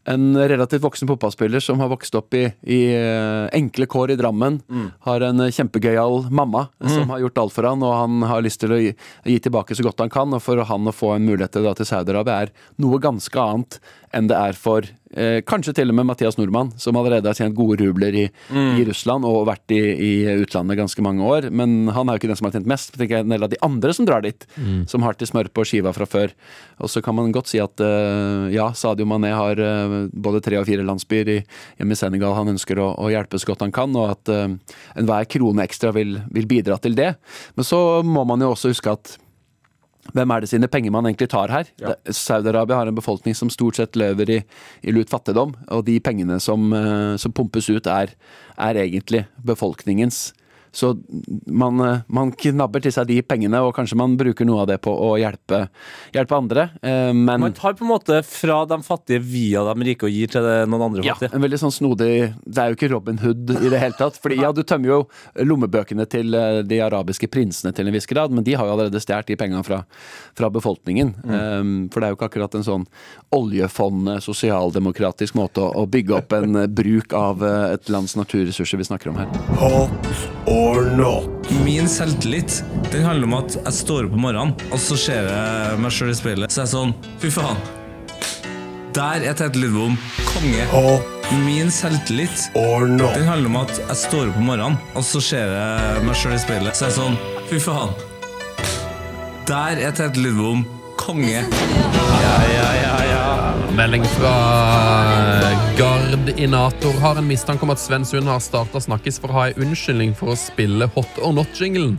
en relativt voksen fotballspiller som har vokst opp i, i eh, enkle kår i Drammen. Har en eh, kjempegøyal mamma som har gjort alt for han, og han har lyst til å gi, gi tilbake så godt han kan. Og for han å få en mulighet til å dra til Saudi-Arabia er noe ganske annet enn det er for eh, kanskje til og med Mathias Nordmann, som allerede har tjent gode rubler i, i Russland og vært i, i utlandet ganske mange år. Men han er jo ikke den som har tjent mest. tenker jeg, En del av de andre som drar dit, som har til smør på skiva fra før. Og så kan man godt si at eh, ja, Sadio Mané har eh, både tre og fire landsbyer i, hjemme i Senegal han ønsker å, å hjelpe så godt han kan, og at uh, enhver krone ekstra vil, vil bidra til det. Men så må man jo også huske at hvem er det sine penger man egentlig tar her? Ja. Saudi-Arabia har en befolkning som stort sett lever i, i lut fattigdom, og de pengene som, eh, som pumpes ut, er, er egentlig befolkningens. Så man, eh, man knabber til seg de pengene, og kanskje man bruker noe av det på å hjelpe, hjelpe andre. eh, Men Man tar på en måte fra de fattige via de rike og gir til noen andre fattige? ja, en veldig sånn snodig Det er jo ikke Robin Hood i det hele tatt. Fordi ja, du tømmer jo lommebøkene til eh, de arabiske prinsene til en viss grad, men de har jo allerede stjålet de pengene fra, fra befolkningen. Mm. for det er jo ikke akkurat en sånn oljefond, sosialdemokratisk måte å, bygge opp en bruk av et lands naturressurser vi snakker om her. Hot or not? Min selvtillit den handler om at jeg står opp om morgenen, og så ser jeg meg sjøl i speilet. Så er jeg sånn Fy faen. Der er Tete Lidbom konge. Hot Min selvtillit or not? den handler om at jeg står opp om morgenen, og så ser jeg meg sjøl i speilet. Så er jeg sånn Fy faen. Der er Tete Lidbom konge. Melding fra Gardinator. Har en mistanke om at Sven Sund har starta Snakkis for å ha en unnskyldning for å spille Hot or Not-jinglen.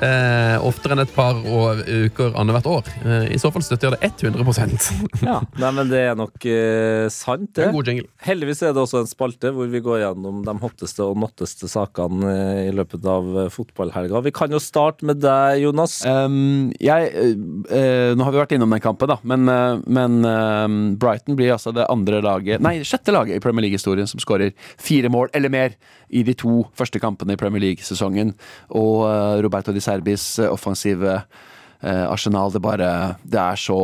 Eh, oftere enn et par år, uker annethvert år. Eh, I så fall støtter jeg det 100% Ja. Nei, men det er nok eh, sant, det. En god jingle. Heldigvis er det også en spalte hvor vi går gjennom de hotteste og notteste sakene eh, i løpet av eh, fotballhelga. Vi kan jo starte med deg, Jonas. Um, jeg, eh, eh, nå har vi vært innom den kampen, da, men, eh, men eh, Brighton blir altså det andre laget Nei, sjette laget i Premier League-historien som skårer fire mål eller mer i de to første kampene i Premier League-sesongen. Og eh, Roberto Di Serbis eh, offensive arsenal, det bare Det er så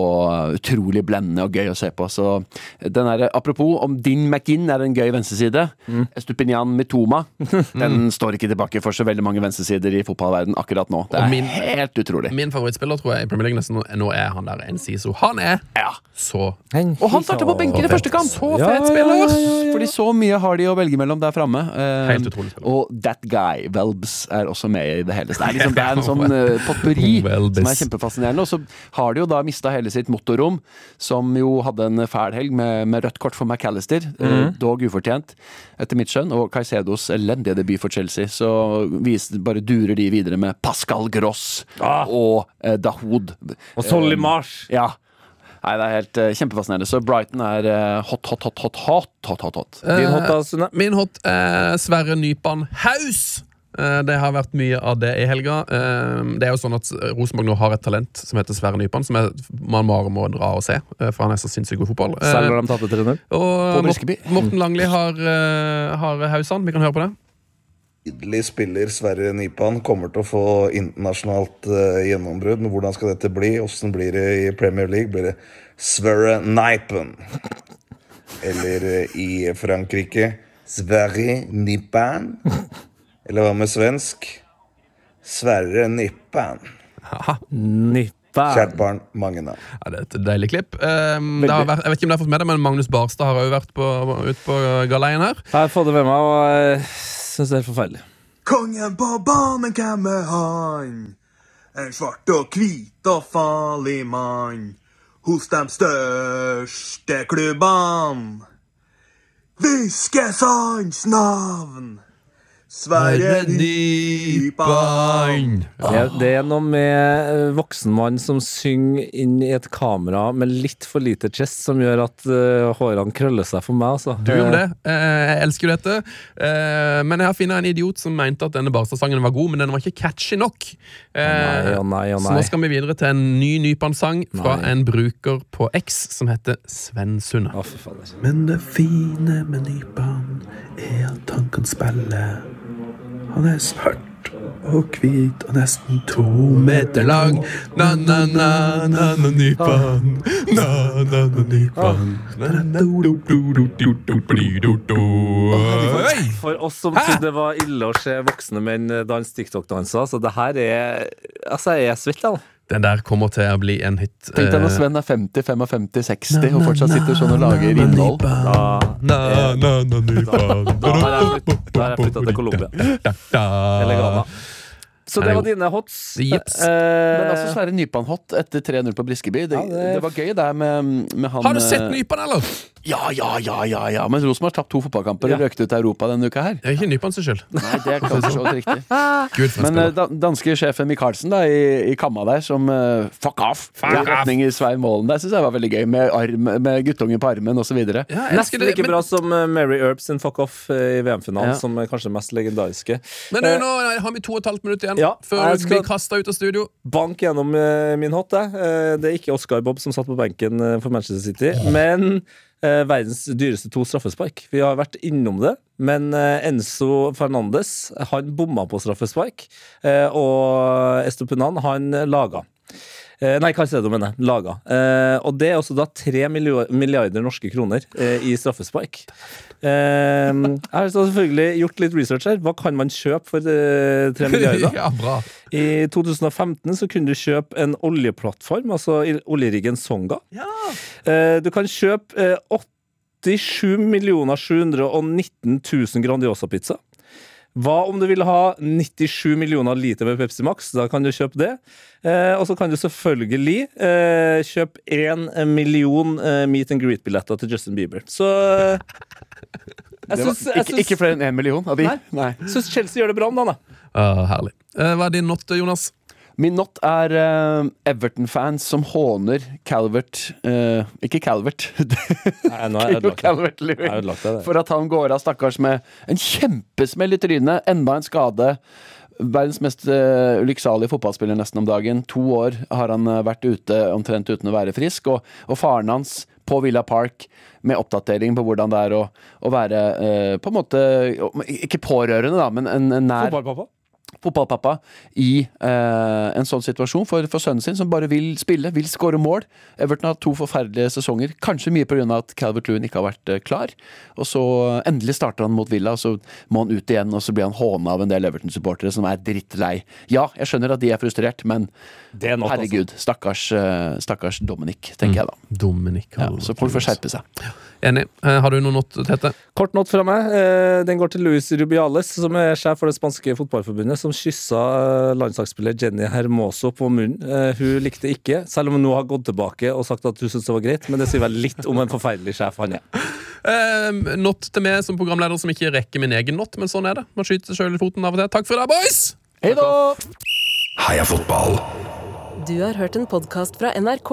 utrolig blendende og gøy å se på. Så den er, Apropos, om Din McInn er en gøy venstreside. Estupinian Mitoma den står ikke tilbake for så veldig mange venstresider i fotballverden akkurat nå. Det er min- helt utrolig. Min favorittspiller tror jeg i Premier League nesten nå- er han der Enciso. Han er Ja. så Og han starter på benken i første kamp! Så fet spiller! Fordi så mye har de å velge mellom der framme. Eh, Helt utrolig og That Guy, Welbs, er også med i det hele. Det er, liksom, det er en sånn uh, potpurri som er kjempefascinerende. Og så har de jo da mista hele sitt motorrom, som jo hadde en fæl helg med, med rødt kort for McAllister. Mm. Dog ufortjent, etter mitt skjønn. Og Caicedos elendige debut for Chelsea. Så vis, bare durer de videre med Pascal Gross ah. og eh, Dahoud. Og Solly eh, Marsh ja. Nei, det er helt uh, kjempefascinerende. Så Brighton er uh, hot, hot, hot, hot, hot, hot, hot. hot. Din hot, altså. da, Min hot er Sverre Nypan Haus! Eh, Det har vært mye av det i helga. Eh, Det er jo sånn at Rosenborg nå har et talent som heter Sverre Nypan, som er, man bare må dra og se, eh, for han er så sinnssykt god fotball. Selv når de tapte 3-0. Og Morten, Briskeby. Morten Langli har, har Hausan. Vi kan høre på det. Nydelig spiller Sverre Nypan kommer til å få internasjonalt gjennombrudd. Men Hvordan skal dette bli? Åssen blir det i Premier League? Blir det Sverre Nypan? Eller i Frankrike Sverre Nypan? Eller hva med svensk? Sverre Nypan. Nippa. Kjært barn, mange navn. Ja, det er et deilig klipp. Um, det har vært, jeg vet ikke om dere har fått med det, men Magnus Barstad har òg vært på, ut på galeien her. Jeg har fått det med meg, og jeg syns det er forferdelig. Kongen på banen kommer han. En svart og hvit og farlig mann. Hos de største klubbene. Hviskes hans navn. Sverre Nypan. Det, det er noe med voksenmann voksen mann som synger inn i et kamera med litt for lite chest, som gjør at uh, hårene krøller seg for meg. Altså. Du gjør det. Eh, jeg elsker dette. Eh, men jeg har funnet en idiot som mente at denne Barstad-sangen var god, men den var ikke catchy nok. Eh, Nei, å nei, å Så nå skal vi videre til en ny Nypan-sang fra Nei. en bruker på X som heter Sven Sunde. Men det fine med Nypan er at tankene spiller. Han er svart og hvit og nesten to meter lang. Na-na-na-na-na-nipan. Na-na-na-nipan. For oss som trodde det var ille å se voksne menn danse TikTok-danser, så det her er Altså, jeg er svett, da. Den der kommer til å bli en hit. Tenk deg når Eh, Sven er 50, 55, 60 og fortsatt sitter sånn og lager innhold. Da, da har jeg flytt- da har jeg flytta til Colombia. Da, da. Eller Ghana. Så det var dine hots. Yes. Eh, Men altså Sverre Nypan hot etter 3-0 på Briskeby. Det, Ja, det- det var gøy, det med, med han Har du sett eh, Nypan, eller? Ja, ja, ja, ja, ja. Men Rosenborg har tapt to fotballkamper og røkte ut av Europa denne uka her. Det er ikke Nypan sin skyld. Nei, det er kanskje så riktig. Gud, Men eh, da, danske sjefen Michaelsen da, i, i kamma der, som uh, fuck off Fuck i off. retning i Svein Målen der, syns jeg var veldig gøy. Med, arm, med guttungen på armen osv. Ja, Nesten like men- bra som Mary Earp sin Fuck Off i VM-finalen, Ja. som er kanskje mest legendariske. Men du, nå har vi to og et halvt minutt igjen Ja, før du blir kasta ut av studio. Bank gjennom eh, min hot, jeg. Eh, det er ikke Oscar Bob som satt på benken eh, for Manchester City, men verdens dyreste to straffespark. Vi har vært innom det, men Enzo Fernandes han bomma på straffespark, eh, og Estopinan han laga. Eh, nei, Caicedo, mener jeg. Laga. Eh, og det er også da tre milliarder norske kroner eh, i straffespark. Jeg har selvfølgelig gjort litt research her. Hva kan man kjøpe for tre milliarder? ja, bra. I 2015 så kunne du kjøpe en oljeplattform, altså oljeriggen Songa. Eh, du kan kjøpe eh, 87 719 000 Grandiosa-pizza. Hva om du vil ha 97 millioner liter med Pepsi Max? Da kan du kjøpe det. Eh, og så kan du selvfølgelig eh, kjøpe én million eh, meet and greet-billetter til Justin Bieber. Så eh, jeg syns, ikke, ikke flere enn én million av de. Nei. Nei. syns Chelsea gjør det bra om dagen. da. Uh, herlig. Uh, hva er din not, Jonas? Min not er uh, Everton-fans som håner Calvert uh, Ikke Calvert. Nei, nå er. Calvert er det. For at han går av, stakkars, med en kjempesmell i trynet. Enda en skade. Verdens mest uh, lykksalige fotballspiller nesten om dagen. To år har han eh, vært ute omtrent uten å være frisk. Og, og faren hans på Villa Park med oppdatering på hvordan det er å, å være eh, på en måte Ikke pårørende, da, men en, en nær Fotballpappa? Fotballpappa i eh, en sånn situasjon for, for sønnen sin, som bare vil spille, vil skåre mål. Everton har hatt to forferdelige sesonger, kanskje mye pga. at Calvert Lewin ikke har vært eh, klar. Og så endelig starter han mot Villa, og så må han ut igjen, og så blir han håna av en del Everton-supportere som er drittlei. Ja, jeg skjønner at de er frustrert, men er altså. herregud, stakkars, eh, stakkars Dominic, tenker jeg da. Dominik. Ja, så folk får skjerpe seg. Enig. Eh, har du noe not, Tete? Kort not fra meg. Eh, Den går til Luis Rubiales, som er sjef for det spanske fotballforbundet, som kyssa eh, landslagsspiller Jenny Hermoso på munnen. Hun likte ikke, selv om hun nå har gått tilbake og sagt at hun syntes det var greit. Men det sier vel litt om en forferdelig sjef han er. Uh, not til meg som programleder som ikke rekker min egen not, men sånn er det. Man skyter seg sjøl i foten av og til. Takk for det, boys! Hei da! Heia fotball! Du har hørt en podkast fra NRK.